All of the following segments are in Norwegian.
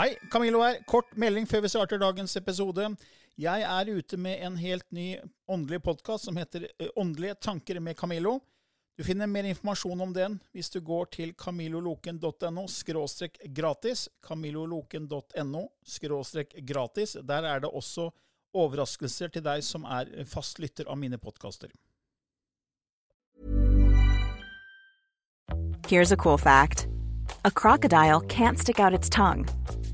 Hei, Camillo her. Kort melding før vi starter dagens episode. Jeg er ute med en helt ny åndelig podkast som heter eh, Åndelige tanker med Camillo. Du finner mer informasjon om den hvis du går til camilloloken.no skråstrek gratis. camilloloken.no skråstrek gratis. Der er det også overraskelser til deg som er fast lytter av mine podkaster. Here's a cool fact a crocodile can't stick out its tongue.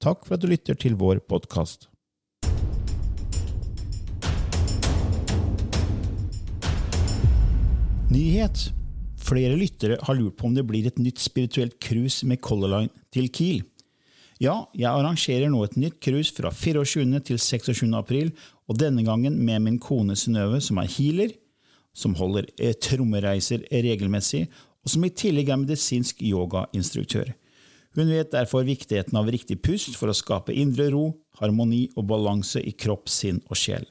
Takk for at du lytter til vår podkast. Nyhet. Flere lyttere har lurt på om det blir et nytt spirituelt cruise med Color Line til Kiel. Ja, jeg arrangerer nå et nytt cruise fra 24. til 26. april, og denne gangen med min kone Synnøve, som er healer, som holder eh, trommereiser regelmessig, og som i tillegg er medisinsk yogainstruktør. Hun vet derfor viktigheten av riktig pust for å skape indre ro, harmoni og balanse i kropp, sinn og sjel.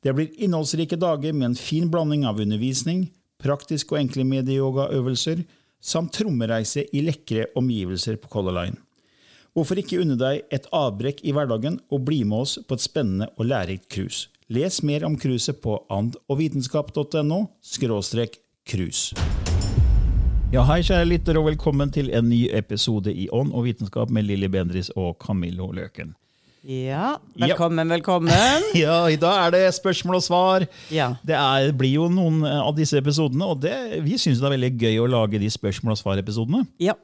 Det blir innholdsrike dager med en fin blanding av undervisning, praktiske og enkle medieyogaøvelser, samt trommereise i lekre omgivelser på Color Line. Hvorfor ikke unne deg et avbrekk i hverdagen og bli med oss på et spennende og lærerikt cruise? Les mer om cruiset på andogvitenskap.no – cruise. Ja, Hei, kjære lytter, og velkommen til en ny episode i Ånd og vitenskap med Lilly Bendris og Camillo Løken. Ja, velkommen, velkommen. Ja, I dag er det spørsmål og svar. Ja. Det er, blir jo noen av disse episodene, og det, vi syns det er veldig gøy å lage de spørsmål og svar-episodene. Ja,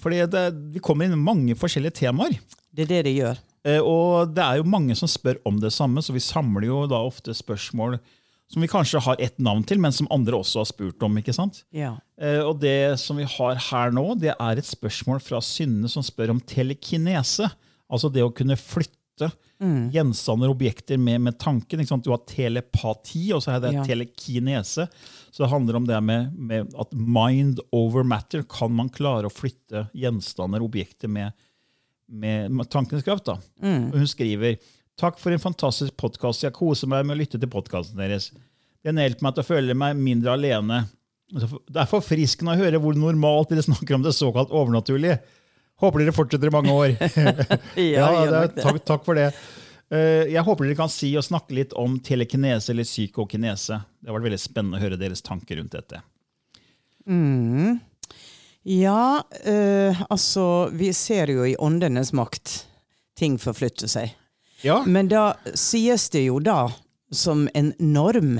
Fordi det, vi kommer inn mange forskjellige temaer. det er det det gjør. Eh, Og det er jo mange som spør om det samme, så vi samler jo da ofte spørsmål som vi kanskje har ett navn til, men som andre også har spurt om. ikke sant? Ja. Eh, Og det som vi har her nå, det er et spørsmål fra Synne som spør om telekinese. Altså det å kunne flytte gjenstander og objekter med, med tanken. Ikke sant? Du har telepati, og så er det Ja. telekinese. Så det handler om det med, med at mind over matter. Kan man klare å flytte gjenstander og objekter med, med, med tankens kraft? da? Og hun skriver Takk for en fantastisk podkast. Jeg koser meg med å lytte til podkasten deres. Den hjelper meg til å føle meg mindre alene. Det er forfriskende å høre hvor normalt dere snakker om det såkalt overnaturlige. Håper dere fortsetter i mange år. Ja, det er, takk, takk for det. Eh, Jeg håper dere kan si og snakke litt om telekinese eller psykokinese. Det har vært veldig spennende å høre deres tanker rundt dette. Ja, øh, altså Vi ser jo i åndenes makt ting forflytter seg. Ja, Men da sies det jo da, som en norm,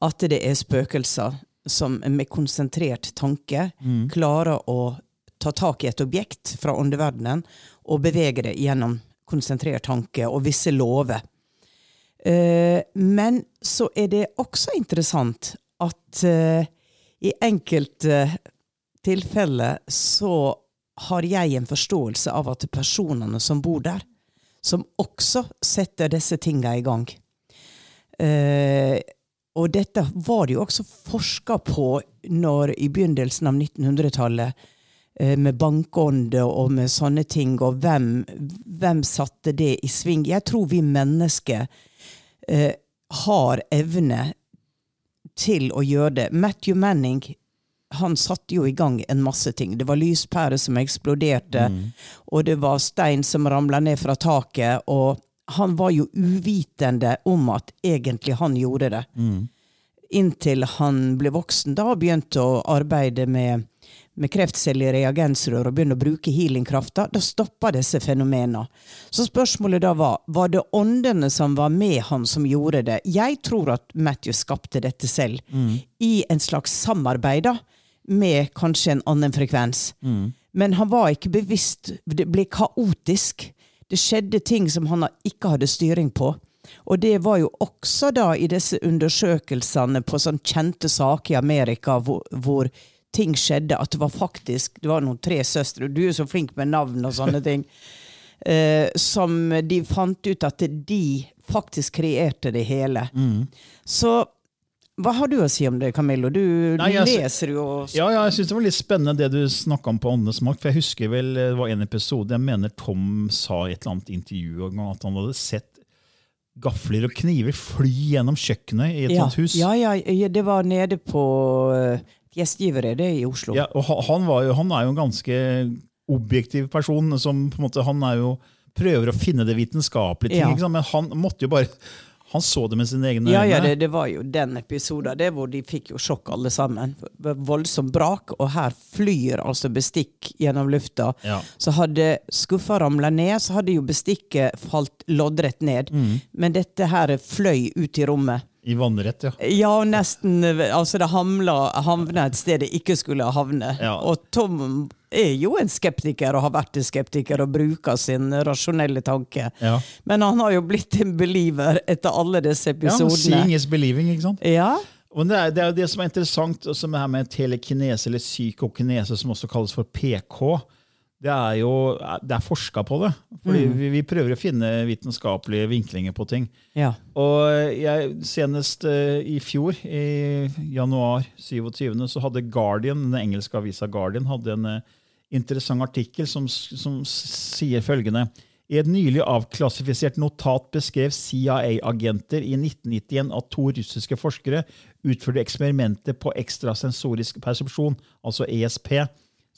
at det er spøkelser som med konsentrert tanke klarer å ta tak i et objekt fra åndeverdenen og bevege det gjennom konsentrert tanke og visse lover. Uh, men så er det også interessant at uh, i enkelte tilfeller så har jeg en forståelse av at personene som bor der, som også setter disse tinga i gang. Eh, og dette var det jo også forska på når i begynnelsen av 1900-tallet, eh, med bankånde og med sånne ting, og hvem, hvem satte det i sving? Jeg tror vi mennesker eh, har evne til å gjøre det. Matthew Manning han satte jo i gang en masse ting. Det var lyspærer som eksploderte, og det var stein som ramla ned fra taket. Og han var jo uvitende om at egentlig han gjorde det. Inntil han ble voksen da og begynte å arbeide med, med kreftceller i reagensrør og begynte å bruke healingkrafta, da stoppa disse fenomenene. Så spørsmålet da var var det åndene som var med han som gjorde det. Jeg tror at Matthew skapte dette selv, i en slags samarbeid da, med kanskje en annen frekvens. Men han var ikke bevisst. Det ble kaotisk. Det skjedde ting som han ikke hadde styring på. Og det var jo også da i disse undersøkelsene på sånn kjente saker i Amerika hvor, hvor ting skjedde, at det var faktisk Det var noen tre søstre, du er så flink med navn og sånne ting. eh, som de fant ut at de faktisk kreerte det hele. Så hva har du å si om det, Camillo? Du Nei, jeg leser jo Ja, ja, jeg synes det var litt spennende det du snakka om på Åndenes makt. For jeg husker vel det var en episode jeg mener Tom sa i et eller annet intervju at han hadde sett gafler og kniver fly gjennom kjøkkenet i et ja, sånt hus. ja, ja, det var nede på Gjestgivere, det i Oslo. Ja, og han, var jo, han er jo en ganske objektiv person. som på en måte, Han er jo prøver å finne det vitenskapelige ting, Ja. men han måtte jo bare Han så det med sine egne Ja, øyne. ja det, det var jo den episoden det hvor de fikk jo sjokk alle sammen. Voldsomt brak, og her flyr altså bestikk gjennom lufta. Ja. Så hadde skuffa ramla ned, så hadde jo bestikket falt loddrett ned. Mm. Men dette her fløy ut i rommet. I vannrett, ja. Ja, nesten Altså, det hamla, havna et sted det ikke skulle havne. Ja. Og Tom er jo en skeptiker, og har vært en skeptiker, og bruker sin rasjonelle tanke. Ja. Men han har jo blitt en believer etter alle disse episodene. Ja. Seeing is believing, ikke sant? Ja, Og det er, det er jo det som er interessant, det her med telekinese, eller psykokinese, som også kalles for PK. Det er jo det er forska på det. Fordi vi, vi prøver å finne vitenskapelige vinklinger på ting. ja. Og jeg, senest uh, i fjor, i januar 27., så hadde Guardian, den engelske avisa Guardian hadde en uh, interessant artikkel som, som sier følgende. I et nylig avklassifisert notat beskrev CIA-agenter i 1991 at to russiske forskere utførte eksperimenter på ekstrasensorisk persepsjon, altså ESP,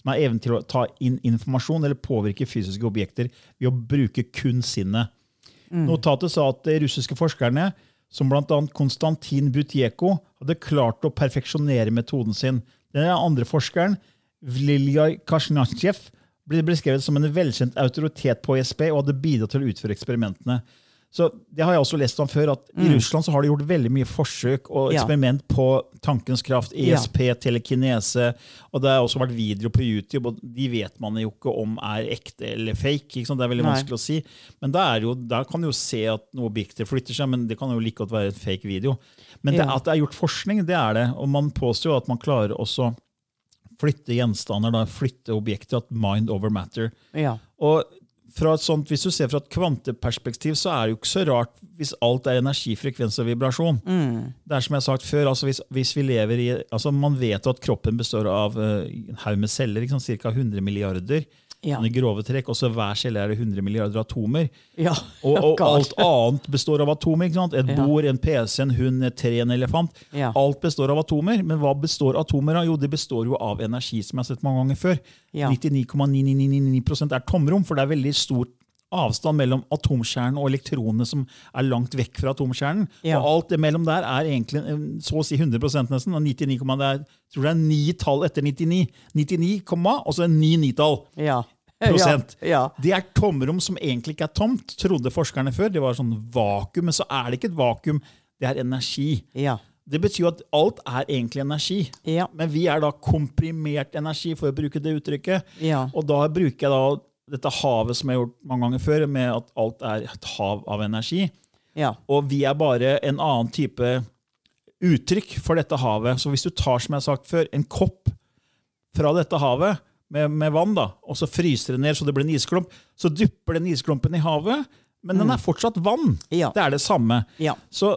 som er evnen til å ta inn informasjon eller påvirke fysiske objekter ved å bruke kun sinnet. Notatet sa at de russiske forskerne, som bl.a. Konstantin Butjeko, hadde klart å perfeksjonere metoden sin. Den andre forskeren, Vliljaj Kasjnatsjev, ble beskrevet som en velkjent autoritet på ESP og hadde bidratt til å utføre eksperimentene. Så Det har jeg også lest om før, at I Russland så har de gjort veldig mye forsøk og Ja. eksperiment på tankens kraft, Ja. ESP, telekinese. og Det har også vært videoer på YouTube, og de vet man jo ikke om er ekte eller fake. Det er veldig Nei. vanskelig å si. Men da er jo, der kan du jo se at noe objekter flytter seg, men det kan jo like godt være et fake video. Men det, Ja. at det er gjort forskning, det er det. Og man påstår jo at man klarer også flytte gjenstander, da, flytte objekter, at mind over matter. ja. Og sånt, Hvis du ser fra et kvanteperspektiv, så er det jo ikke så rart hvis alt er energi, frekvens og vibrasjon. Mm. Det er som jeg har sagt før, altså hvis, hvis vi lever i, altså Man vet jo at kroppen består av eh, en haug med celler, ca. 100 milliarder. Ja. I grove trekk, og så Hver celle er det 100 milliarder atomer. ja. Og, og alt annet består av atomer. ikke sant? Et Ja. bord, en PC, en hund, et tre, en elefant. Alt består av atomer. Men hva består atomer av? Jo, det består jo av energi, som jeg har sett mange ganger før. Ja. 99,9999% er tomrom, for det er veldig stor avstand mellom atomkjernen og elektronene som er langt vekk fra atomkjernen. Ja. Og alt det mellom der er egentlig eh, så å si 100 nesten. og 99, det er, tror det er ni tall etter 99. 99, komma, og så ni nitall Ja. prosent. Ja. Det er tomrom som egentlig ikke er tomt, trodde forskerne før. Det var sånn vakuum, men så er det ikke et vakuum, det er energi. Ja. Det betyr jo at alt er egentlig energi. Ja. Men vi er da komprimert energi, for å bruke det uttrykket. Ja. Og da bruker jeg da dette havet som jeg har gjort mange ganger før, med at alt er et hav av energi. Ja. Og vi er bare en annen type uttrykk for dette havet. Så hvis du tar, som jeg har sagt før, en kopp fra dette havet med, med vann, da, og så fryser det ned så det blir en isklump, så dupper den isklumpen i havet, men den er fortsatt vann. Ja. Det er det samme. Ja. Så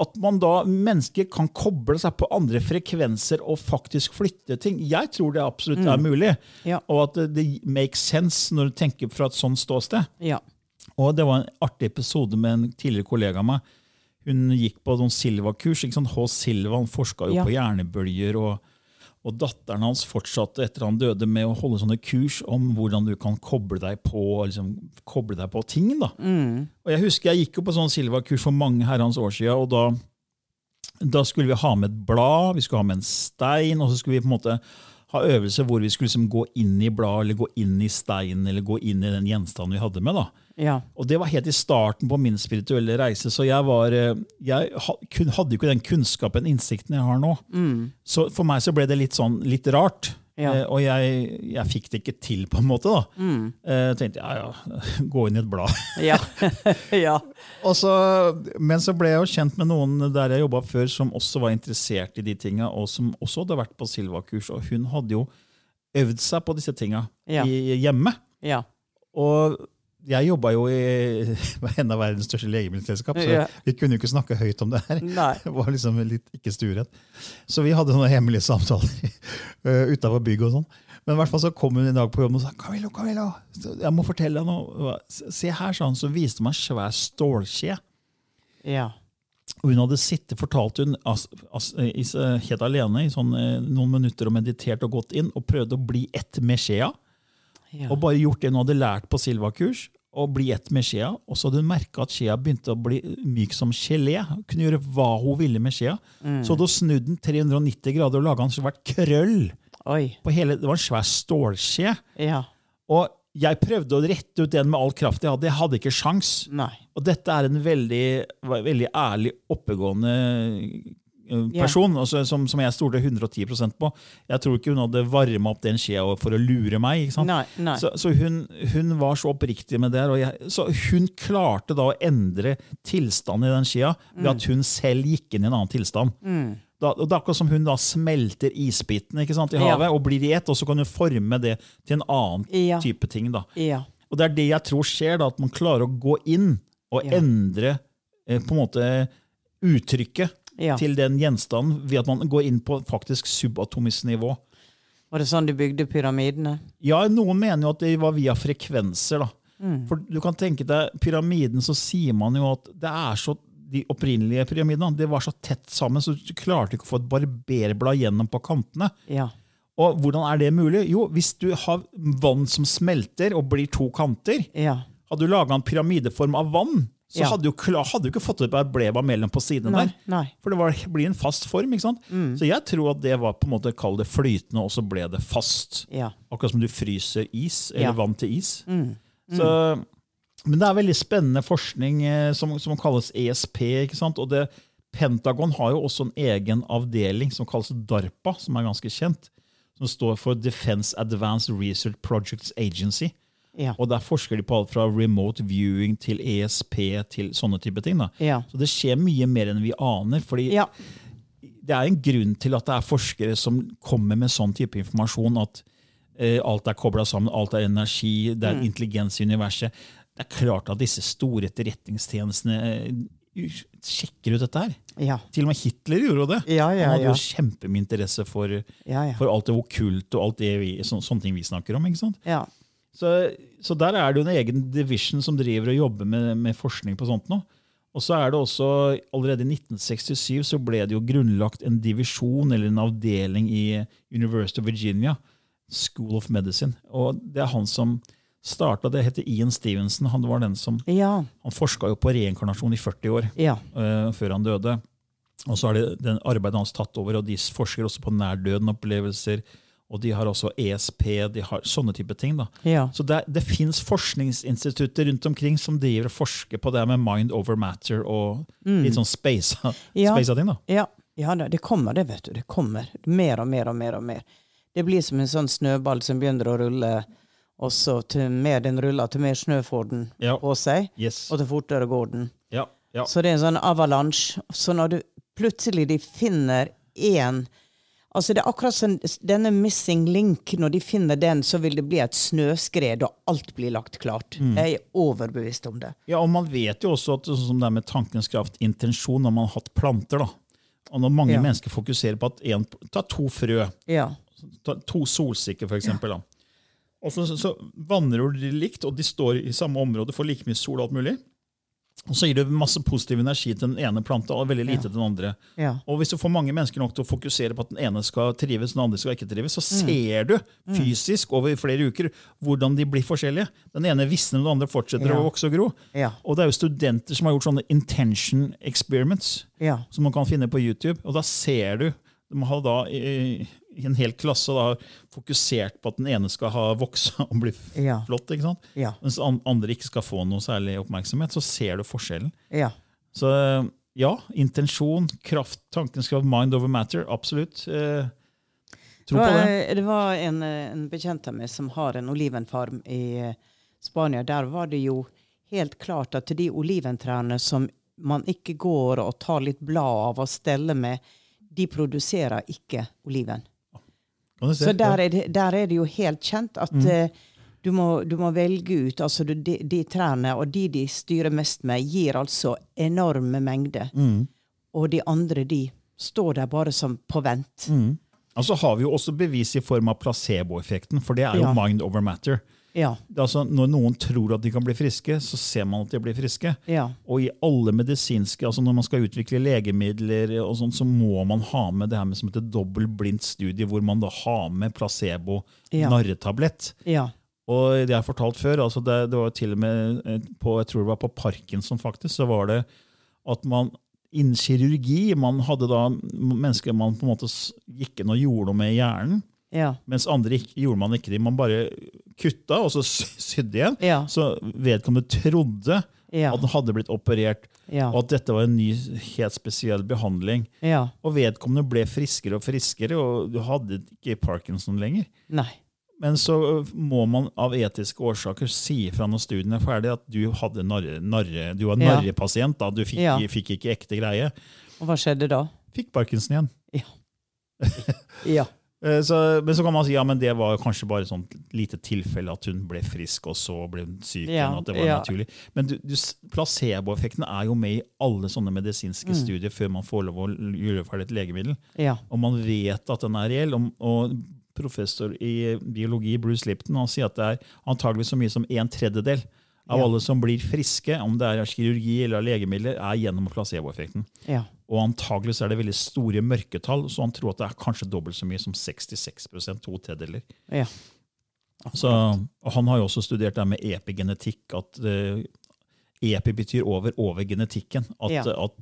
at man da, mennesker kan koble seg på andre frekvenser og faktisk flytte ting, jeg tror det absolutt er mulig. Ja. Og at det, det makes sense når du tenker fra et sånt ståsted. Ja. Og det var en artig episode med en tidligere kollega av meg. Hun gikk på noen Silva-kurs. H. Silva han forska jo Ja. på hjernebølger. og og datteren hans fortsatte etter han døde med å holde sånne kurs om hvordan du kan koble deg på liksom, koble deg på ting. da. Og Jeg husker jeg gikk jo på sånn Silva-kurs for mange herrens år siden, og da, da skulle vi ha med et blad, vi skulle ha med en stein, og så skulle vi på en måte ha øvelser hvor vi skulle liksom gå inn i blad, eller gå inn i stein, eller gå inn i den gjenstanden vi hadde med. da. Ja. Og det var helt i starten på min spirituelle reise, så jeg, var, eh, jeg hadde jo ikke den kunnskapen, innsikten jeg har nå. Så for meg så ble det litt sånn litt rart. Ja. Eh, og jeg, jeg fikk det ikke til, på en måte. da. Eh, tenkte ja, ja, gå inn i et blad. Ja. ja. Så, men så ble jeg jo kjent med noen der jeg jobba før, som også var interessert i de tinga, og som også hadde vært på Silva-kurs. Og hun hadde jo øvd seg på disse tinga Ja. i, hjemme. ja. Og jeg jobba jo i en av verdens største legemiddelselskap, så yeah. vi kunne jo ikke snakke høyt om det her. Nei. Det var liksom litt ikke sturet. Så vi hadde noen hemmelige samtaler uh, utafor bygget og sånn. Men i hvert fall så kom hun en dag på jobb og sa Camillo, Camillo, jeg må fortelle deg noe. Se her, sa han, så viste hun meg en svær stålskje. Ja. Og hun hadde sittet, fortalte hun, as, as, helt alene i sånn, eh, noen minutter og meditert og gått inn og prøvde å bli ett med skjea. Ja. Og bare gjort det hun hadde lært på Silva-kurs, og bli ett med skjea. Og så hadde hun merka at skjea begynte å bli myk som gelé. Hun kunne gjøre hva hun ville med skjea. Så hadde hun snudd den 390 grader og laga en svært krøll. Hele, Det var en svær stålskje. Ja. Og jeg prøvde å rette ut den med all kraft jeg hadde. Jeg hadde ikke sjans. Nei. Og dette er en veldig, veldig ærlig, oppegående eh, yeah. altså, som, som jeg stolte 110% på. Jeg tror ikke hun hadde varma opp den skjea for å lure meg. Nei, nei. Så, så hun, hun var så oppriktig med det. Og jeg, så hun klarte da å endre tilstanden i den skjea ved Mm. at hun selv gikk inn i en annen tilstand. Da, og det er akkurat som hun da smelter isbitene sant, i Ja. havet og blir i ett, og så kan hun forme det til en annen Ja. type ting. da. Ja. Og det er det jeg tror skjer, da, at man klarer å gå inn og Ja. endre eh, på en måte uttrykket Ja. til den gjenstanden ved at man går inn på faktisk subatomisk nivå. Var det sånn de bygde pyramidene? Ja, Noen mener jo at det var via frekvenser. da. Mm. For du kan tenke deg, Pyramiden så sier man jo at det er så, de opprinnelige pyramidene det var så tett sammen, så du klarte ikke å få et barberblad gjennom på kantene. Ja. Og hvordan er det mulig? Jo, hvis du har vann som smelter og blir to kanter, Ja. hadde du laga en pyramideform av vann, så Ja. hadde du, kla- hadde du ikke fått opp barberblad mellom på siden Nei. der. Nei. Mm. For det var, blir en fast form. ikke sant? Så jeg tror at det var på en måte kall det flytende, og så ble det fast. Ja. Akkurat som du fryser is, eller Ja. vann til is. Mm. Så, men det er veldig spennende forskning eh, som, som kalles ESP. ikke sant? Og det, Pentagon har jo også en egen avdeling som kalles DARPA, som er ganske kjent. Som står for Defense Advanced Research Projects Agency. Ja. Og der forsker de på alt fra remote viewing til ESP til sånne type ting. Ja. Så det skjer mye mer enn vi aner. fordi Ja. det er en grunn til at det er forskere som kommer med sånn type informasjon. At eh, alt er kobla sammen, alt er energi, det er intelligens i universet. Det er klart at disse store etterretningstjenestene eh, sjekker ut dette her. Ja. Til og med Hitler gjorde det. Ja, ja, Han hadde ja. jo kjempemye interesse for, for alt det okkulte og alt det vi, så, sånne ting vi snakker om. ikke sant? ja. Så, så der er det jo en egen division som driver og jobber med, med forskning på sånt nå. Og så er det også, Allerede i 1967 så ble det jo grunnlagt en divisjon eller en avdeling i University of Virginia, School of Medicine. Og Det er han som starta det. heter Ian Stevenson. Han var den som, Ja. han forska på reinkarnasjon i 40 år Ja. uh, før han døde. Og så har det den arbeidet hans tatt over, og de forsker også på nærdøden-opplevelser. Og de har også ESP, de har sånne type ting. da. Ja. Så det, det fins forskningsinstitutter rundt omkring som driver og forsker på det med mind over matter og litt sånn spasa, Ja. ting. da. Ja, ja det kommer det, vet du. Det kommer. Mer og mer og mer. og mer. Det blir som en sånn snøball som begynner å rulle, og så til mer den ruller, til mer snø får den Ja. på seg, Yes. og til fortere går den. Ja, ja. Så det er en sånn avalanche. Så når du plutselig de finner én Altså Det er akkurat som denne missing link. Når de finner den, så vil det bli et snøskred, og alt blir lagt klart. Mm. Jeg er overbevist om det. ja, og man vet jo også at sånn som det er med tankens kraft, intensjon, når man har hatt planter. da. Og når mange Ja. mennesker fokuserer på at en, Ta to frø. Ja. Ta to solsikker, eksempel. Da. Og så, så, så vanner de likt, og de står i samme område, får like mye sol og alt mulig. Og så gir du masse positiv energi til den ene planta og veldig lite til den andre. Ja. Og hvis du får mange mennesker nok til å fokusere på at den ene skal trives, den andre skal ikke trives, så ser du fysisk over flere uker hvordan de blir forskjellige. Den ene visner, den andre fortsetter Ja. å vokse og gro. Ja. Og det er jo studenter som har gjort sånne intention experiments Ja. som man kan finne på YouTube. Og da ser du De har da en hel klasse da, fokusert på at den ene skal ha vokse og bli Ja. flott, ikke sant? Ja. mens andre ikke skal få noe særlig oppmerksomhet, så ser du forskjellen. Ja. Så ja, intensjon, kraft, tankens kraft, mind over matter, absolutt. Eh, tro Det på var, det. det var en, eh, en bekjent av meg som har en olivenfarm i eh, Spania. Der var det jo helt klart at de oliventrærne som man ikke går og tar litt blad av og steller med, de produserer ikke oliven. Så der er, det, der er det jo helt kjent at Mm. eh, du, må, du må velge ut altså du, de, de trærne, og de de styrer mest med, gir altså enorme mengder. Mm. Og de andre, de står der bare som på vent. Mm. Og så har vi jo også bevis i form av placeboeffekten, for det er jo Ja. mind over matter. Ja. Altså, når noen tror at de kan bli friske, så ser man at de blir friske. Ja. Og i alle medisinske, altså når man skal utvikle legemidler, og sånt, så må man ha med det her med som heter dobbeltblindt studie, hvor man da har med placebo-narretablett. Ja. Og det har fortalt før, altså det, det var til og med eh, på, jeg tror det var på Parkinson faktisk, så var det at man innen kirurgi, man hadde da mennesker man på en måte gikk inn og gjorde noe med hjernen, Ja. mens andre gjorde man ikke det. Man bare kutta, og så sydd igjen. Ja. Så vedkommende trodde Ja. at den hadde blitt operert, Ja. og at dette var en ny, helt spesiell behandling. ja. Og vedkommende ble friskere og friskere, og du hadde ikke Parkinson lenger. Nei. Men så må man av etiske årsaker si fra når studien er ferdig, at du hadde narre, narre, du var Ja. narrepasient. da, Du fikk, Ja. fikk ikke ekte greie. Og hva skjedde da? Fikk Parkinson igjen. Ja. Eh, Så, men så kan man si ja, men det var kanskje bare sånn lite tilfelle at hun ble frisk, og så ble hun syk Ja, at det var ja. naturlig. Men du, du, placeboeffekten er jo med i alle sånne Mm. medisinske studier før man får lov å gjøre ferdig et legemiddel. Ja. Og man vet at den er reell. Og, og professor i biologi Bruce Lipton han sier at det er antagelig så mye som en tredjedel av alle som blir friske, om det er av kirurgi eller av legemidler, er gjennom placeboeffekten. Ja. Og antagelig så er det veldig store mørketall, så han tror at det er kanskje dobbelt så mye som 66 to tredjedeler. ja. Så, og han har jo også studert det med epigenetikk, at uh, epi betyr over, over genetikken. At, Ja. at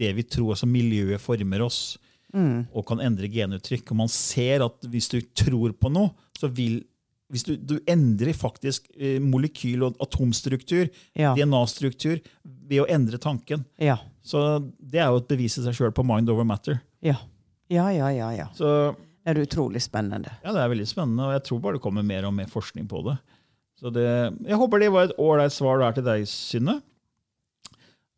det vi tror, altså miljøet former oss Mm. og kan endre genuttrykk. Og man ser at hvis du tror på noe, så vil hvis du, du endrer faktisk eh, molekyl- og atomstruktur, Ja. DNA-struktur, ved å endre tanken. Ja. Så det er jo et bevis i seg sjøl på mind over matter. Ja. Ja, ja, ja, ja. Så Det er utrolig spennende. ja, det er veldig spennende, og jeg tror bare det kommer mer og mer forskning på det. Så det jeg håper det var et ålreit svar der til deg, Synne.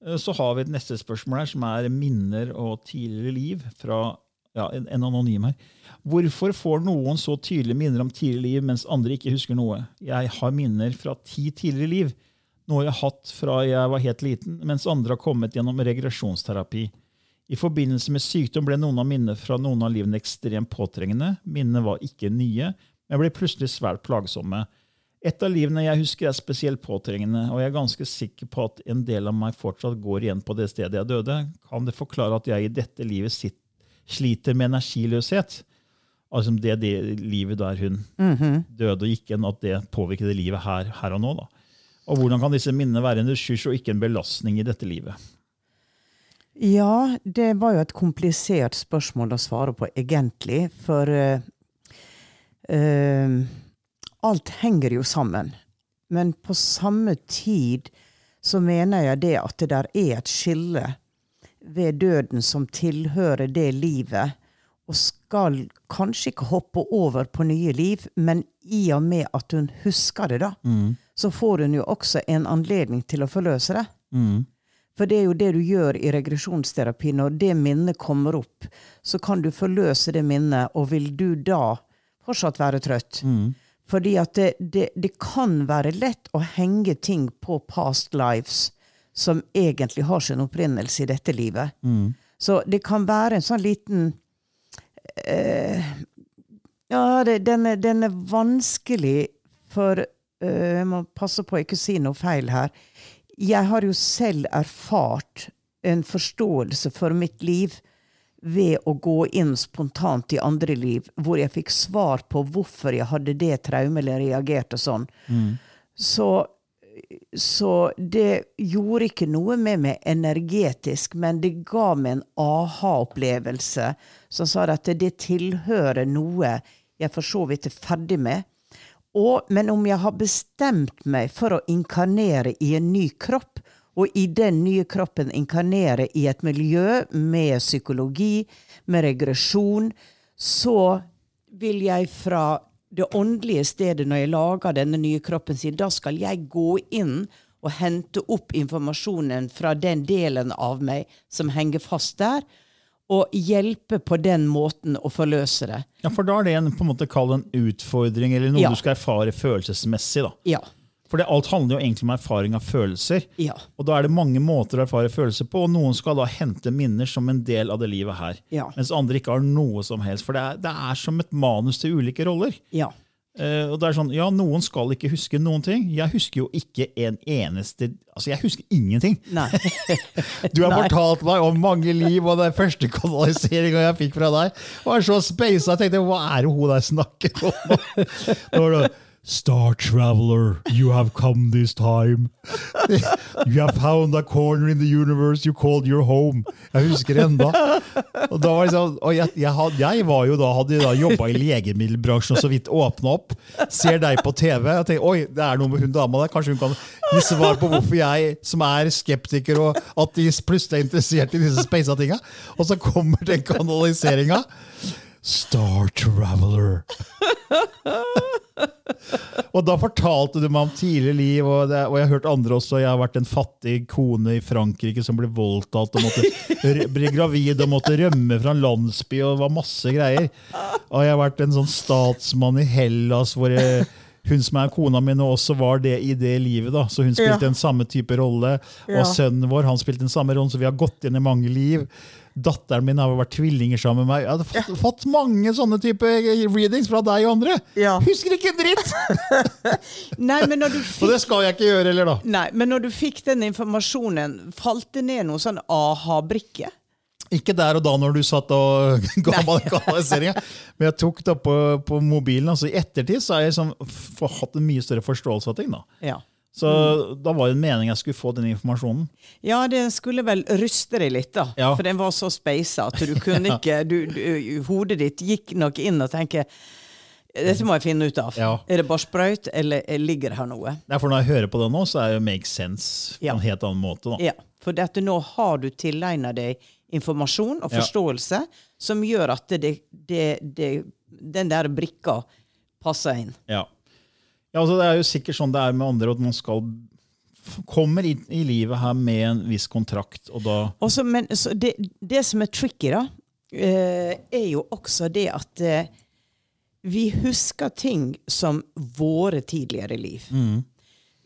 Eh, Så har vi et neste spørsmål her, som er minner og tidligere liv fra ja, en, en anonym her. Hvorfor får noen så tydelige minner om tidligere liv, mens andre ikke husker noe? Jeg har minner fra ti tidligere liv, noe jeg har hatt fra jeg var helt liten, mens andre har kommet gjennom regresjonsterapi. I forbindelse med sykdom ble noen av minnene fra noen av livene ekstremt påtrengende. Minnene var ikke nye, men ble plutselig svært plagsomme. Et av livene jeg husker er spesielt påtrengende, og jeg er ganske sikker på at en del av meg fortsatt går igjen på det stedet jeg døde. Kan det forklare at jeg i dette livet sitt, sliter med energiløshet? Altså det, det livet der hun døde og gikk igjen, at det påvirket livet her, her og nå. da. Og hvordan kan disse minnene være en ressurs og ikke en belastning i dette livet? Ja, det var jo et komplisert spørsmål å svare på, egentlig. For uh, uh, alt henger jo sammen. Men på samme tid så mener jeg det at det der er et skille ved døden som tilhører det livet, og skal kanskje ikke hoppe over på nye liv, men i og med at hun husker det, da, så får hun jo også en anledning til å forløse det. For det er jo det du gjør i regresjonsterapi. Når det minnet kommer opp, så kan du forløse det minnet, og vil du da fortsatt være trøtt? Fordi at det, det, det kan være lett å henge ting på past lives som egentlig har sin opprinnelse i dette livet. Så det kan være en sånn liten eh, Ja, det, den, er, den er vanskelig, for eh, Jeg må passe på å ikke si noe feil her. Jeg har jo selv erfart en forståelse for mitt liv ved å gå inn spontant i andre liv, hvor jeg fikk svar på hvorfor jeg hadde det traumet eller reagerte sånn. Så så det gjorde ikke noe med meg energetisk, men det ga meg en aha-opplevelse som sa at det tilhører noe jeg for så vidt er ferdig med. Og, men om jeg har bestemt meg for å inkarnere i en ny kropp, og i den nye kroppen inkarnere i et miljø med psykologi, med regresjon, så vil jeg fra det åndelige stedet når jeg lager denne nye kroppen sin, da skal jeg gå inn og hente opp informasjonen fra den delen av meg som henger fast der, og hjelpe på den måten å forløse det. Ja, For da er det en, på en måte kall en utfordring, eller noe Ja. du skal erfare følelsesmessig. da. Ja. For det, alt handler jo egentlig om erfaring av følelser. Ja. Og da er det mange måter å erfare følelser på, og noen skal da hente minner som en del av det livet her. Ja. Mens andre ikke har noe som helst. For det er, det er som et manus til ulike roller. Ja. Uh, og det er sånn, ja, Noen skal ikke huske noen ting. Jeg husker jo ikke en eneste Altså, jeg husker ingenting. Du har Nei. fortalt meg om mange liv, og den første kanaliseringa jeg fikk fra deg, var så speisa. Jeg tenkte, hva er det hun der snakker om? Star Traveler, you have come this time. You have found a corner in the universe you called your home. Jeg husker det enda. Og, da var liksom, og jeg, jeg, had- jeg var jo da, hadde da jobba i legemiddelbransjen og så vidt åpna opp. Ser deg på TV og tenker oi, det er noe med hun dama der. Kanskje hun kan gi svar på hvorfor jeg, som er skeptiker og at de plutselig er interessert i disse speisa tinga. Og så kommer den kanaliseringa. Star Traveler. Og da fortalte du meg om tidligere liv, og, det, og jeg har hørt andre også. Jeg har vært en fattig kone i Frankrike som ble voldtatt og måtte bli gravid og måtte rømme fra en landsby, og det var masse greier. Og jeg har vært en sånn statsmann i Hellas hvor jeg, hun som er kona mi nå, også var det i det livet. da, Så hun spilte Ja. en samme type rolle. Og Ja. sønnen vår han spilte den samme rollen, så vi har gått inn i mange liv. Datteren min har vært tvillinger sammen med meg. Jeg hadde fått, fått mange sånne type readings fra deg og andre. Ja. Husker ikke en dritt! Nei, men når du Og fikk det skal jeg ikke gjøre heller, da. Nei, men når du fikk den informasjonen, falt det ned noen sånn aha-brikke? Ikke der og da når du satt og ga meg kanaliseringa, men jeg tok det opp på, på mobilen. altså I ettertid så har jeg liksom hatt en mye større forståelse av ting. da. Ja. Så da var det en mening jeg skulle få den informasjonen. Ja, det skulle vel ryste deg litt, da. Ja. For den var så speisa at du kunne ikke du, du, Hodet ditt gikk nok inn og tenkte Dette må jeg finne ut av. Ja. Er det bare sprøyt, eller ligger det her noe? Derfor Når jeg hører på det nå, så er det make sense på Ja. en helt annen måte. da. Ja, For dette nå har du tilegna deg informasjon og Ja. forståelse som gjør at det, det, det, den der brikka passer inn. Ja. Ja, altså Det er jo sikkert sånn det er med andre, at man skal kommer inn i livet her med en viss kontrakt, og da også, men så det, det som er tricky, da, eh, er jo også det at eh, vi husker ting som våre tidligere liv.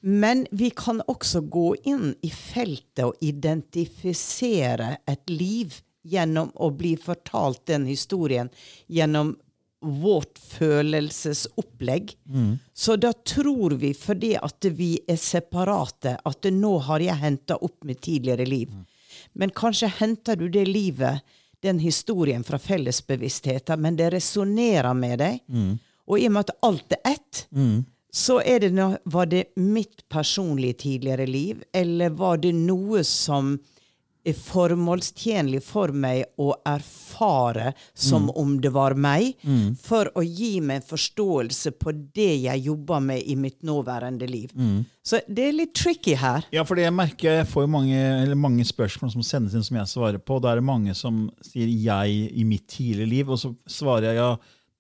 Men vi kan også gå inn i feltet og identifisere et liv gjennom å bli fortalt den historien gjennom vårt følelsesopplegg. Så da tror vi, fordi at vi er separate, at nå har jeg henta opp mitt tidligere liv. Men kanskje henter du det livet, den historien, fra fellesbevisstheten, men det resonnerer med deg. Og i og med at alt er ett, så er det Var det mitt personlige tidligere liv, eller var det noe som formålstjenlig for meg å erfare som om det var meg, for å gi meg en forståelse på det jeg jobber med i mitt nåværende liv. Så det er litt tricky her. Ja, for jeg merker jeg får mange, eller mange spørsmål som sendes inn som jeg svarer på. og Da er det mange som sier 'jeg' i mitt tidligere liv, og så svarer jeg ja.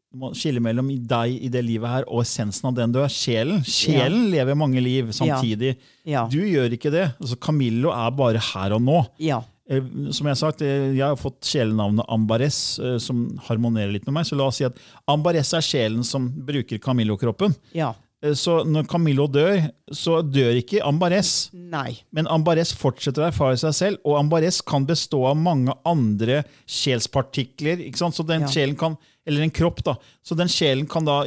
Du må skille mellom deg i det livet her og essensen av den du er. Sjelen Sjelen lever mange liv samtidig. Ja. Du gjør ikke det. Altså, Camillo er bare her og nå. Ja. Eh, Som Jeg har sagt, eh, jeg har fått sjelenavnet Ambares, eh, som harmonerer litt med meg. Så la oss si at Ambares er sjelen som bruker Camillo-kroppen. Ja. Så når Camillo dør, så dør ikke Ambares. Nei. Men Ambares fortsetter å erfare seg selv, og Ambares kan bestå av mange andre sjelspartikler. Så den Ja. sjelen kan, Eller en kropp, da. Så den sjelen kan da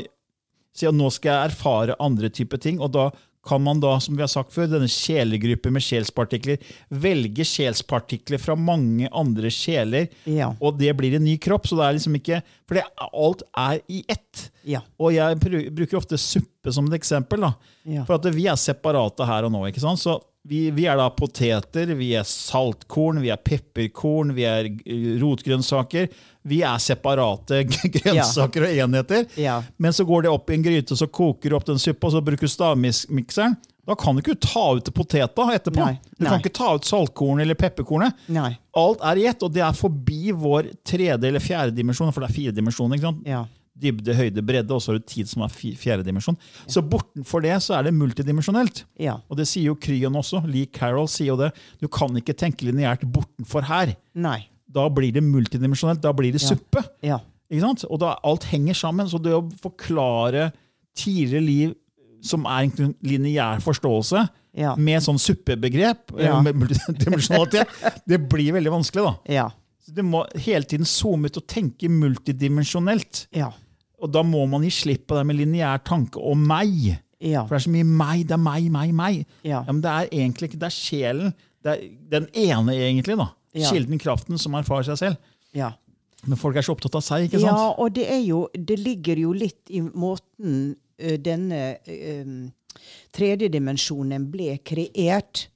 si at nå skal jeg erfare andre typer ting, og da kan man da, som vi har sagt før, denne sjelegruppe med sjelspartikler, velge sjelspartikler fra mange andre sjeler, Ja. og det blir en ny kropp. Så det er liksom ikke For det, alt er i ett. Ja. Og jeg bruker ofte suppe som et eksempel. da. Ja. For at vi er separate her og nå. ikke sant? Så vi, vi er da poteter, vi er saltkorn, vi er pepperkorn, vi er rotgrønnsaker. Vi er separate grønnsaker og enheter. Ja. Men så går det opp i en gryte, så koker du opp den suppa, og så bruker du stavmikseren. Da kan du ikke ta ut poteta etterpå. Nei, Du nei. kan ikke ta ut saltkornet eller pepperkornet. Nei. Alt er i ett, og det er forbi vår tredje eller fjerde dimensjon, for det er fire dimensjoner. ikke sant? Ja. Dybde, høyde, bredde, og så har du tid som er fi- fjerde dimensjon. Så bortenfor det så er det multidimensjonelt. Ja. Og det sier jo Kryon også. Lee Carroll sier jo det. Du kan ikke tenke lineært bortenfor her. Nei. Da blir det multidimensjonelt. Da blir det Ja. suppe. Ja. Ikke sant? Og da alt henger sammen. Så det å forklare tidligere liv som er en lineær forståelse, Ja. med sånn suppebegrep, Ja. multidimensjonalitet, det blir veldig vanskelig. da. Ja. Så Du må hele tiden zoome ut og tenke multidimensjonelt. Ja. Og da må man gi slipp på det med lineær tanke og meg. Ja. For det er så mye meg, det er meg, meg, meg. Ja. men det er egentlig ikke, det er sjelen. Det er den ene, egentlig. da. Kilden, kraften, som erfarer seg selv. ja. Men folk er så opptatt av seg, ikke sant? Ja, og det jo Det ligger jo litt i måten ø, denne ø, tredje dimensjonen ble kreert.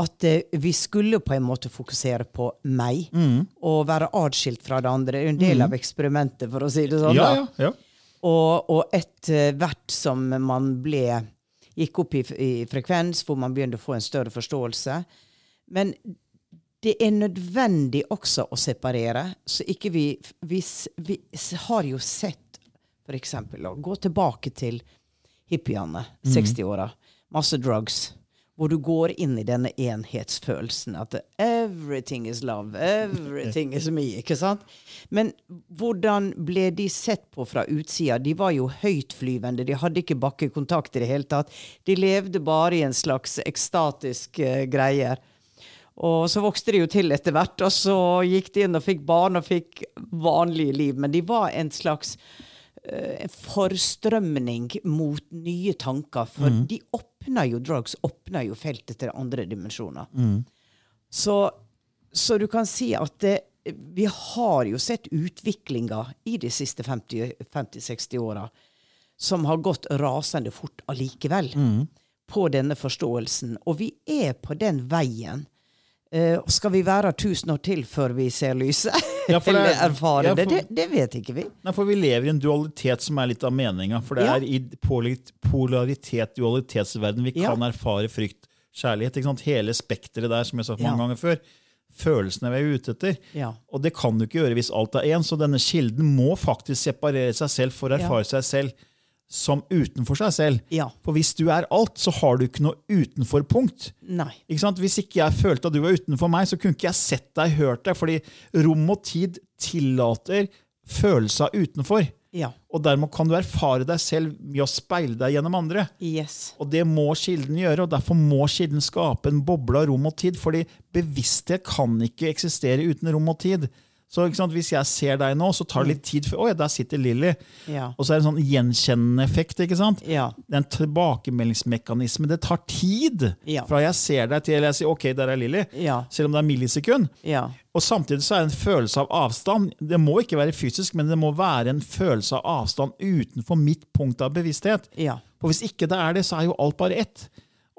At ø, vi skulle på en måte fokusere på meg Mm. og være atskilt fra det andre. Det er en del av eksperimentet, for å si det sånn. Ja, ja, ja. Og, og etter hvert som man ble gikk opp i, i frekvens, hvor man begynte å få en større forståelse. Men det er nødvendig også å separere. Så ikke vi Vi, vi har jo sett, eksempel, å gå tilbake til hippiene, 60-åra, masse drugs. Hvor du går inn i denne enhetsfølelsen. At everything is love, everything is me. ikke sant? Men hvordan ble de sett på fra utsida? De var jo høytflyvende, de hadde ikke bakkekontakt i det hele tatt. De levde bare i en slags ekstatisk uh, greier. Og så vokste de jo til etter hvert, og så gikk de inn og fikk barn og fikk vanlige liv. Men de var en slags uh, forstrømning mot nye tanker. For de åpna jo drugs, åpner jo feltet til andre dimensjoner. Så, så du kan si at det, vi har jo sett utviklinga i de siste 50-60 åra som har gått rasende fort allikevel på denne forståelsen. Og vi er på den veien. Uh, skal vi være tusen år til før vi ser lyset? Ja, det er- Eller erfare ja, det? for- det? Det vet ikke vi. Nei, for vi lever i en dualitet som er litt av meninga. For det er i polaritet, dualitetsverden, vi kan erfare frykt, kjærlighet. ikke sant? Hele spekteret der, som jeg sa mange ganger før. Følelsene vi er ute etter. Ja. Og det kan du ikke gjøre hvis alt er én, så denne kilden må faktisk separere seg selv for å erfare seg selv som utenfor seg selv. Ja. For hvis du er alt, så har du ikke noe utenfor-punkt. Nei. Ikke sant? Hvis ikke jeg følte at du var utenfor meg, så kunne ikke jeg sett deg, hørt deg, fordi rom og tid tillater følelse av utenfor. Ja. Og dermed kan du erfare deg selv med å speile deg gjennom andre. Yes. Og det må kilden gjøre, og derfor må kilden skape en boble av rom og tid, fordi bevissthet kan ikke eksistere uten rom og tid. Så ikke sant, Hvis jeg ser deg nå, så tar det litt tid før Oi, der sitter Lilly. Ja. Og så er det en sånn gjenkjennende effekt. ikke sant? Ja. en tilbakemeldingsmekanisme. Det tar tid Ja. fra jeg ser deg til jeg sier ok, der er Lilly. Selv om det er millisekund. Ja. Og samtidig så er det en følelse av avstand. Det må ikke være fysisk, men det må være en følelse av avstand utenfor mitt punkt av bevissthet. Ja. For hvis ikke det er det, så er jo alt bare ett.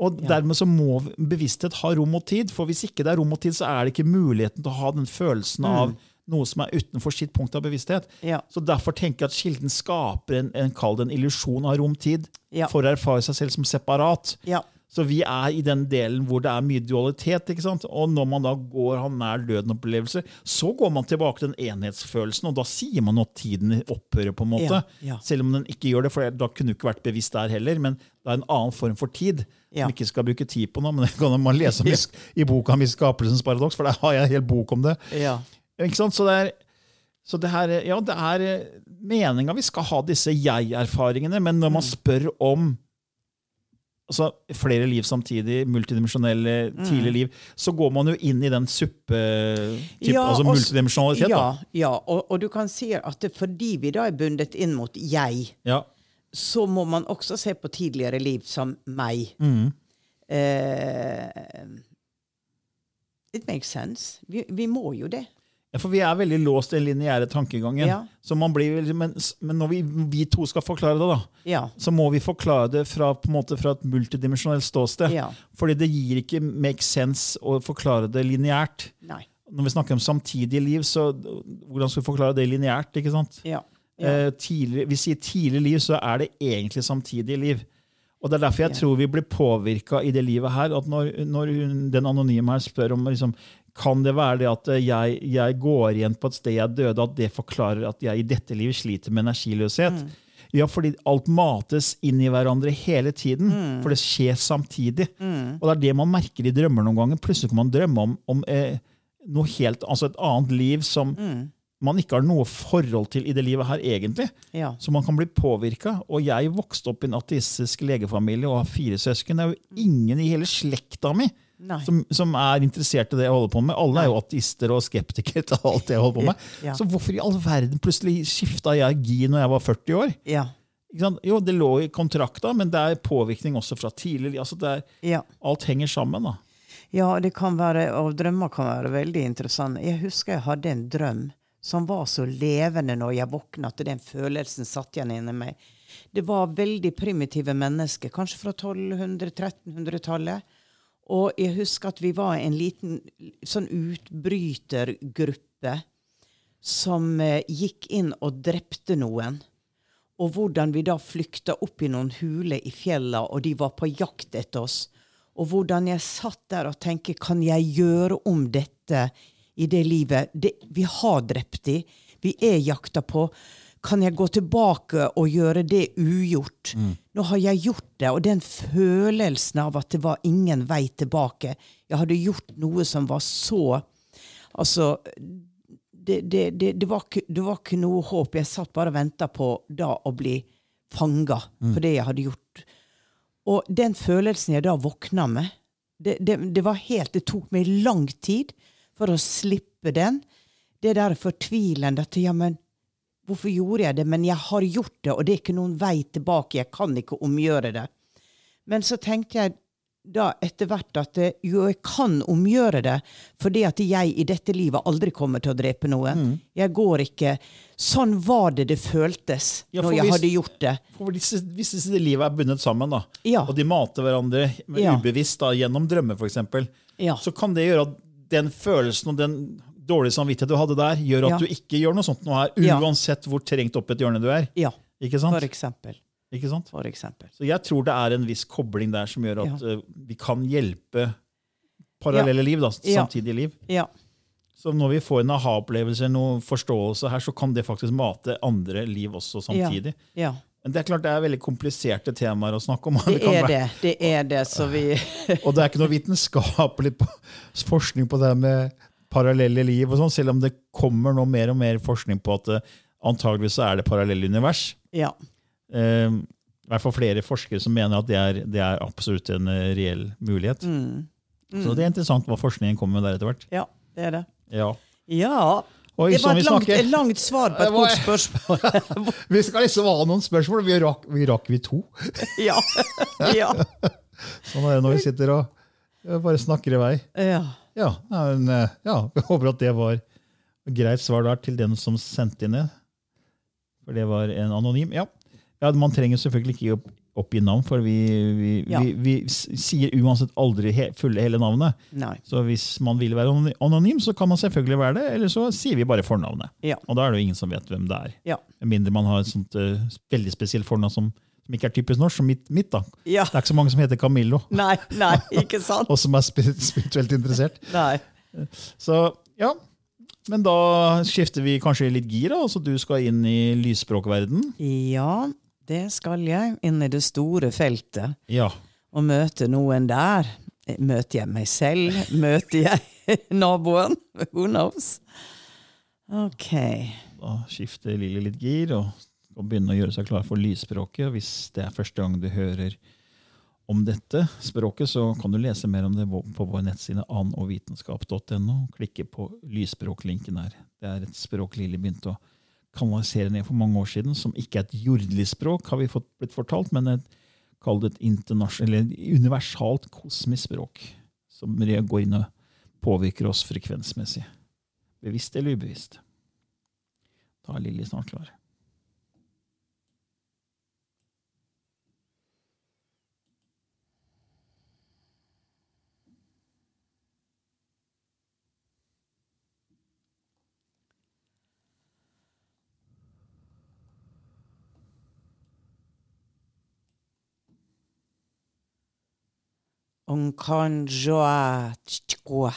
Og dermed så må bevissthet ha rom og tid. For hvis ikke det er rom og tid, så er det ikke muligheten til å ha den følelsen av noe som er utenfor sitt punkt av bevissthet. Ja. Så derfor tenker jeg at kilden skaper en, en, en illusjon av rom-tid Ja. for å erfare seg selv som separat. Ja. Så vi er i den delen hvor det er mye dualitet. ikke sant? Og når man da går har nær døden-opplevelser, så går man tilbake til den enhetsfølelsen, og da sier man at tiden opphører. på en måte. Ja, ja. Selv om den ikke gjør det, for da kunne du ikke vært bevisst der heller. Men det er en annen form for tid Ja. som ikke skal bruke tid på nå. Men det kan man lese om i, i boka mi 'Skapelsens paradoks', for der har jeg en hel bok om det. Ikke sant? Så det er, så det her, ja, det er meninga vi skal ha disse jeg-erfaringene, men når man spør om altså, flere liv samtidig, multidimensjonelle, tidlige liv, så går man jo inn i den suppe... Typ, Ja, altså multidimensjonalitet. Ja, ja. Og, og du kan si at det, fordi vi da er bundet inn mot jeg, Ja. så må man også se på tidligere liv som meg. Eh, it makes sense. Vi, vi må jo det. Ja, For vi er veldig låst i den lineære tankegangen. Ja. Så man blir, men, men når vi, vi to skal forklare det, da, Ja. så må vi forklare det fra, måte, fra et multidimensjonelt ståsted. Ja. Fordi det gir ikke make sense å forklare det lineært. Når vi snakker om samtidige liv, så hvordan skal vi forklare det lineært? ikke sant? Ja. Eh, tidlig, vi sier tidlig liv, så er det egentlig samtidige liv. Og Det er derfor jeg tror vi blir påvirka i det livet her. at Når, når hun, den anonyme her spør om liksom, kan det være det at jeg, jeg går igjen på et sted jeg døde, at det forklarer at jeg i dette livet sliter med energiløshet. Ja, fordi alt mates inn i hverandre hele tiden. For det skjer samtidig. Og det er det man merker i drømmer noen ganger. Plutselig kan man drømme om, om eh, noe helt, altså et annet liv som man ikke har noe forhold til i det livet her, egentlig. Ja. Så man kan bli påvirka. Og jeg vokste opp i en ateistisk legefamilie og har fire søsken. Det er jo ingen i hele slekta mi. Som, som er interessert i det jeg holder på med. Alle er jo ateister og skeptikere til alt det jeg holder på med. Ja. Så hvorfor i all verden plutselig skifta jeg gi når jeg var 40 år? Ja. Jo, det lå i kontrakta, men det er påvirkning også fra tidlig. Altså er, Ja. alt henger sammen. da. Ja, det kan være, og drømmer kan være veldig interessante. Jeg husker jeg hadde en drøm som var så levende når jeg våkna, at den følelsen satt igjen inni meg. Det var veldig primitive mennesker, kanskje fra 1200-1300-tallet. Og jeg husker at vi var en liten sånn utbrytergruppe som eh, gikk inn og drepte noen. Og hvordan vi da flykta opp i noen huler i fjella, og de var på jakt etter oss. Og hvordan jeg satt der og tenkte kan jeg gjøre om dette i det livet? Det, vi har drept de, vi er jakta på. Kan jeg gå tilbake og gjøre det ugjort? Nå har jeg gjort det, og den følelsen av at det var ingen vei tilbake Jeg hadde gjort noe som var så Altså det, det, det, det, var var ikke noe håp. Jeg satt bare og venta på da å bli fanga for det jeg hadde gjort. Og den følelsen jeg da våkna med, det, det, det var helt Det tok meg lang tid for å slippe den. Det der fortvilende at ja, men hvorfor gjorde jeg det? Men jeg har gjort det, og det er ikke noen vei tilbake. Jeg kan ikke omgjøre det. Men så tenkte jeg da etter hvert at det, jo, jeg kan omgjøre det, fordi at jeg i dette livet aldri kommer til å drepe noen. Jeg går ikke Sånn var det det føltes Ja, når jeg hvis- hadde gjort det. For hvis, hvis disse livet er bundet sammen, da, Ja. og de mater hverandre ubevisst da, gjennom drømmer, f.eks., Ja. så kan det gjøre at den følelsen og den dårlige samvittighet du hadde der, gjør at Ja. du ikke gjør noe sånt nå her, Ja. uansett hvor trengt opp et hjørne du er. Ja, Ikke sant? for eksempel. Ikke sant? For eksempel. Så jeg tror det er en viss kobling der som gjør at uh, vi kan hjelpe parallelle liv, da, samtidig samtidige liv. Ja. Så når vi får en aha-opplevelse, noe forståelse her, så kan det faktisk mate andre liv også samtidig. ja. Men det er klart det er veldig kompliserte temaer å snakke om. Det er være- det. Det er det, så vi Og det er ikke noe vitenskapelig forskning på det med parallelle liv, og sånn, selv om det kommer nå mer og mer forskning på at eh, antageligvis så er det parallelle univers. Ja. Eh, I hvert fall flere forskere som mener at det er, det er absolutt en eh, reell mulighet. Mm. Så det er interessant hva forskningen kommer med der etter hvert. ja, det er det. Ja. Ja. Oi, Det var et langt, langt svar på et godt kort spørsmål. Vi skal liksom ha noen spørsmål. Vi rakk vi, rakk vi to. ja. ja. Sånn er det når vi sitter og eh, bare snakker i vei. ja. Ja, men, eh, ja, jeg håper at det var greit svar der til den som sendte inn det. For det var en anonym. Ja, ja Man trenger selvfølgelig ikke opp, oppgi navn, for vi, vi, Ja. vi, vi sier uansett aldri he, fulle hele navnet. Nei. Så hvis man vil være anonym, så kan man selvfølgelig være det, eller så sier vi bare fornavnet. Ja. Og da er det jo ingen som vet hvem det er. Ja. Med mindre man har et sånt uh, veldig spesielt fornavn som, som ikke er typisk norsk, som mitt, mitt. da. Ja. Det er ikke så mange som heter Camillo, Nei, nei, ikke sant? og som er spirituelt interessert. Nei. Så ja, men da skifter vi kanskje litt gir, da, så du skal inn i lysspråkverden. Ja, det skal jeg. Inn i det store feltet. Ja. Og møte noen der. Møter jeg meg selv? Møter jeg naboen? Who knows? Ok. Da skifter Lilly litt gir og skal begynne å gjøre seg klar for lysspråket. Hvis det er første gang du hører om dette språket, så kan du lese mer om det på vår nettside annovitenskap.no. Klikke på lysspråklinken her. Det er et språk Lilly begynte å kanalisere ned for mange år siden, som ikke er et jordlig språk, har vi fått, blitt fortalt, men et, kall det et universalt kosmisk språk, som går inn og påvirker oss frekvensmessig. Bevisst eller ubevisst. Da er Lilly snart klar. Onkanjoa tchkwa.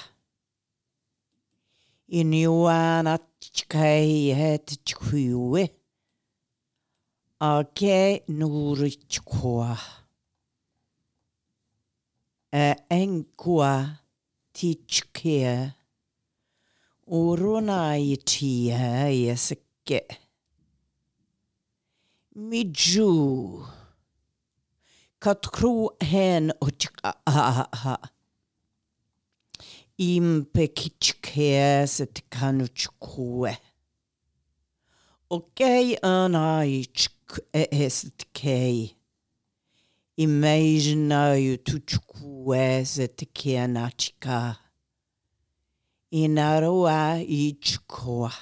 Inyuana tchkai tchkwe. Ake nuru. Enkwa tichke. Uruna itia yeseke. Miju. Katkru hen uchka Impekichke set kanuchkue. Okay, anaichk est kei. Imagina you tuchkue set kianachka. Inaroa ichkoa.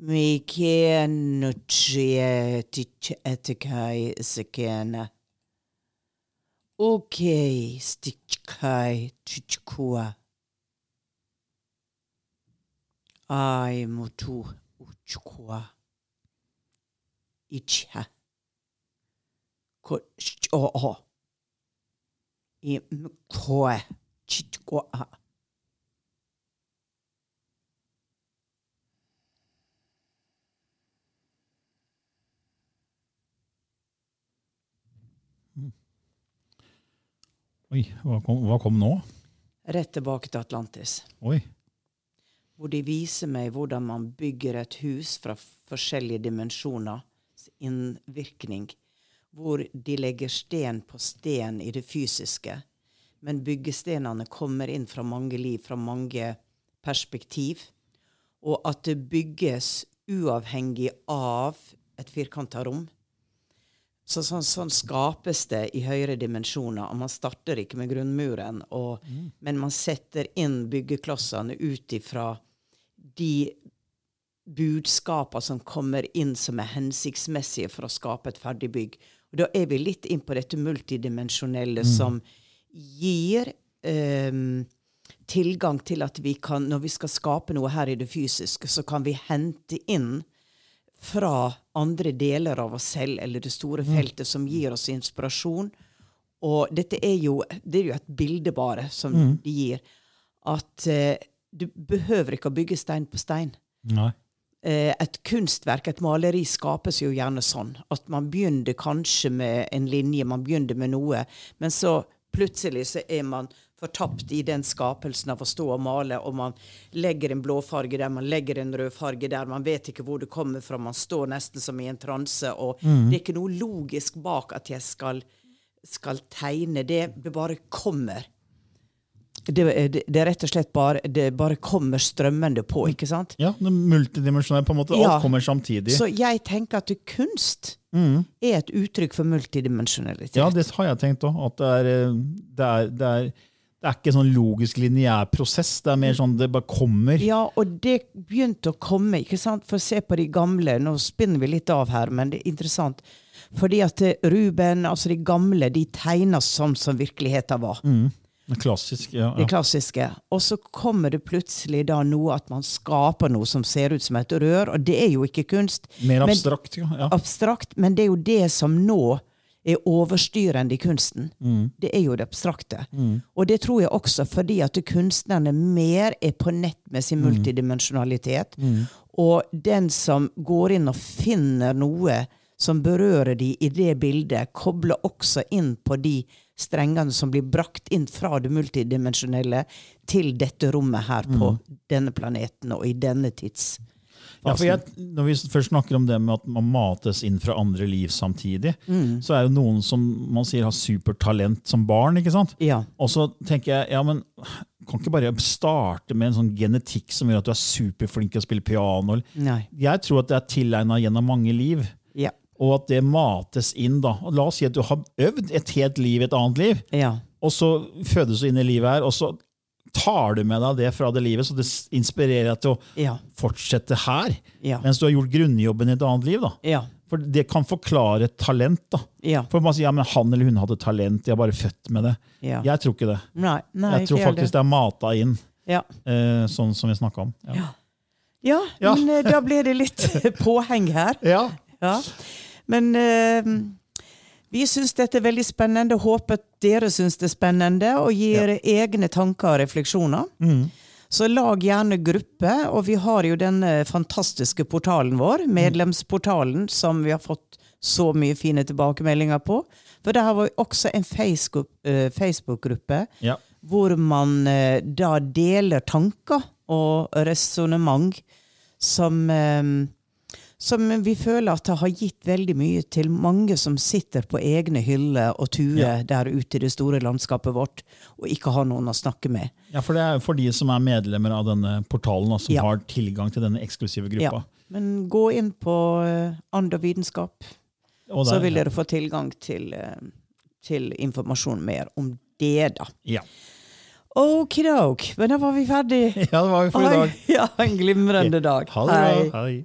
Mikia nuchia tichetikai sikena. Uke stichkai chichkua. Ai mutu uchkua. Ichha. Kutcho'o. Oh, oh. Imkwa chichkua. Oi, hva kom, hva kom nå? Rett tilbake til Atlantis. Oi. Hvor de viser meg hvordan man bygger et hus fra forskjellige dimensjoner. Innvirkning. Hvor de legger sten på sten i det fysiske. Men byggestenene kommer inn fra mange liv, fra mange perspektiv. Og at det bygges uavhengig av et firkanta rom. Så sånn, sånn, skapes det i høyere dimensjoner. og Man starter ikke med grunnmuren, og, mm. men man setter inn byggeklossene ut ifra de budskaper som kommer inn som er hensiktsmessige for å skape et ferdig bygg. Og Da er vi litt inn på dette multidimensjonelle mm. som gir um, tilgang til at vi kan, når vi skal skape noe her i det fysiske, så kan vi hente inn fra andre deler av oss selv eller det store mm. feltet som gir oss inspirasjon. Og dette er jo, det er jo et bilde bare som mm. de gir. At eh, du behøver ikke å bygge stein på stein. Nei. Eh, et kunstverk, et maleri, skapes jo gjerne sånn. At man begynner kanskje med en linje, man begynner med noe, men så plutselig så er man fortapt i den skapelsen av å stå og male, og man legger en blåfarge der, man legger en rødfarge der, man vet ikke hvor det kommer fra, man står nesten som i en transe, og mm. det er ikke noe logisk bak at jeg skal, skal tegne det, det bare kommer. Det, det, det, er rett og slett bare det bare kommer strømmende på, ikke sant? Ja, det multidimensjonelle på en måte. Ja. Alt kommer samtidig. Så jeg tenker at kunst mm. er et uttrykk for multidimensjonalitet. Ja, det har jeg tenkt òg. At det er, det er, det er det er ikke en sånn logisk, lineær prosess. Det er mer sånn det bare kommer. Ja, og det begynte å komme. ikke sant? For å se på de gamle Nå spinner vi litt av her, men det er interessant. Fordi at Ruben, altså de gamle, de tegner sånn som virkeligheten var. Mm. Det klassiske, ja, ja. Det klassiske. Og så kommer det plutselig da noe at man skaper noe som ser ut som et rør, og det er jo ikke kunst. Mer abstrakt, men, ja. Abstrakt, men det er jo det som nå er overstyrende i kunsten. Mm. Det er jo det abstrakte. Mm. Og det tror jeg også fordi at kunstnerne mer er på nett med sin mm. multidimensjonalitet. Mm. Og den som går inn og finner noe som berører de i det bildet, kobler også inn på de strengene som blir brakt inn fra det multidimensjonelle til dette rommet her på mm. denne planeten og i denne tids ja, for jeg, Når vi først snakker om det med at man mates inn fra andre liv samtidig, mm. så er det noen som man sier har supertalent som barn. ikke sant? Ja. Og så tenker jeg ja, men kan ikke bare starte med en sånn genetikk som gjør at du er superflink til å spille piano. Nei. Jeg tror at det er tilegna gjennom mange liv, Ja. og at det mates inn. da. Og La oss si at du har øvd et helt liv, et annet liv, Ja. og så fødes du inn i livet her, og så tar du med deg det fra det livet, så det inspirerer deg til å Ja. fortsette her, Ja. mens du har gjort grunnjobben i et annet liv. da. Ja. For det kan forklare talent. da. For man sier ja, men han eller hun hadde talent, de er bare født med det. Jeg tror ikke det. Nei, nei, Jeg tror faktisk det er mata inn, Ja. eh, sånn som vi snakka om. Ja. Men eh, da ble det litt påheng her. Ja. Ja. Men eh, vi syns dette er veldig spennende. Håper dere syns det er spennende og gir egne tanker og refleksjoner. Mm. Så lag gjerne gruppe, og vi har jo denne fantastiske portalen vår, medlemsportalen, som vi har fått så mye fine tilbakemeldinger på. For der har vi også en Facebook- eh, Facebook-gruppe Ja. hvor man eh, da deler tanker og resonnement som, eh, som vi føler at det har gitt veldig mye til mange som sitter på egne hyller og tuer Ja. der ute i det store landskapet vårt, og ikke har noen å snakke med. ja, for det er for de som er medlemmer av denne portalen, og som Ja. har tilgang til denne eksklusive gruppa. Ja. Men gå inn på eh, And og vitenskap, så vil dere få tilgang til, eh, til informasjon mer om det, da. Ja. Okidok, men da var vi ferdig. ja, det var vi for i dag. Ja, en glimrende dag. Ha det bra. Hei.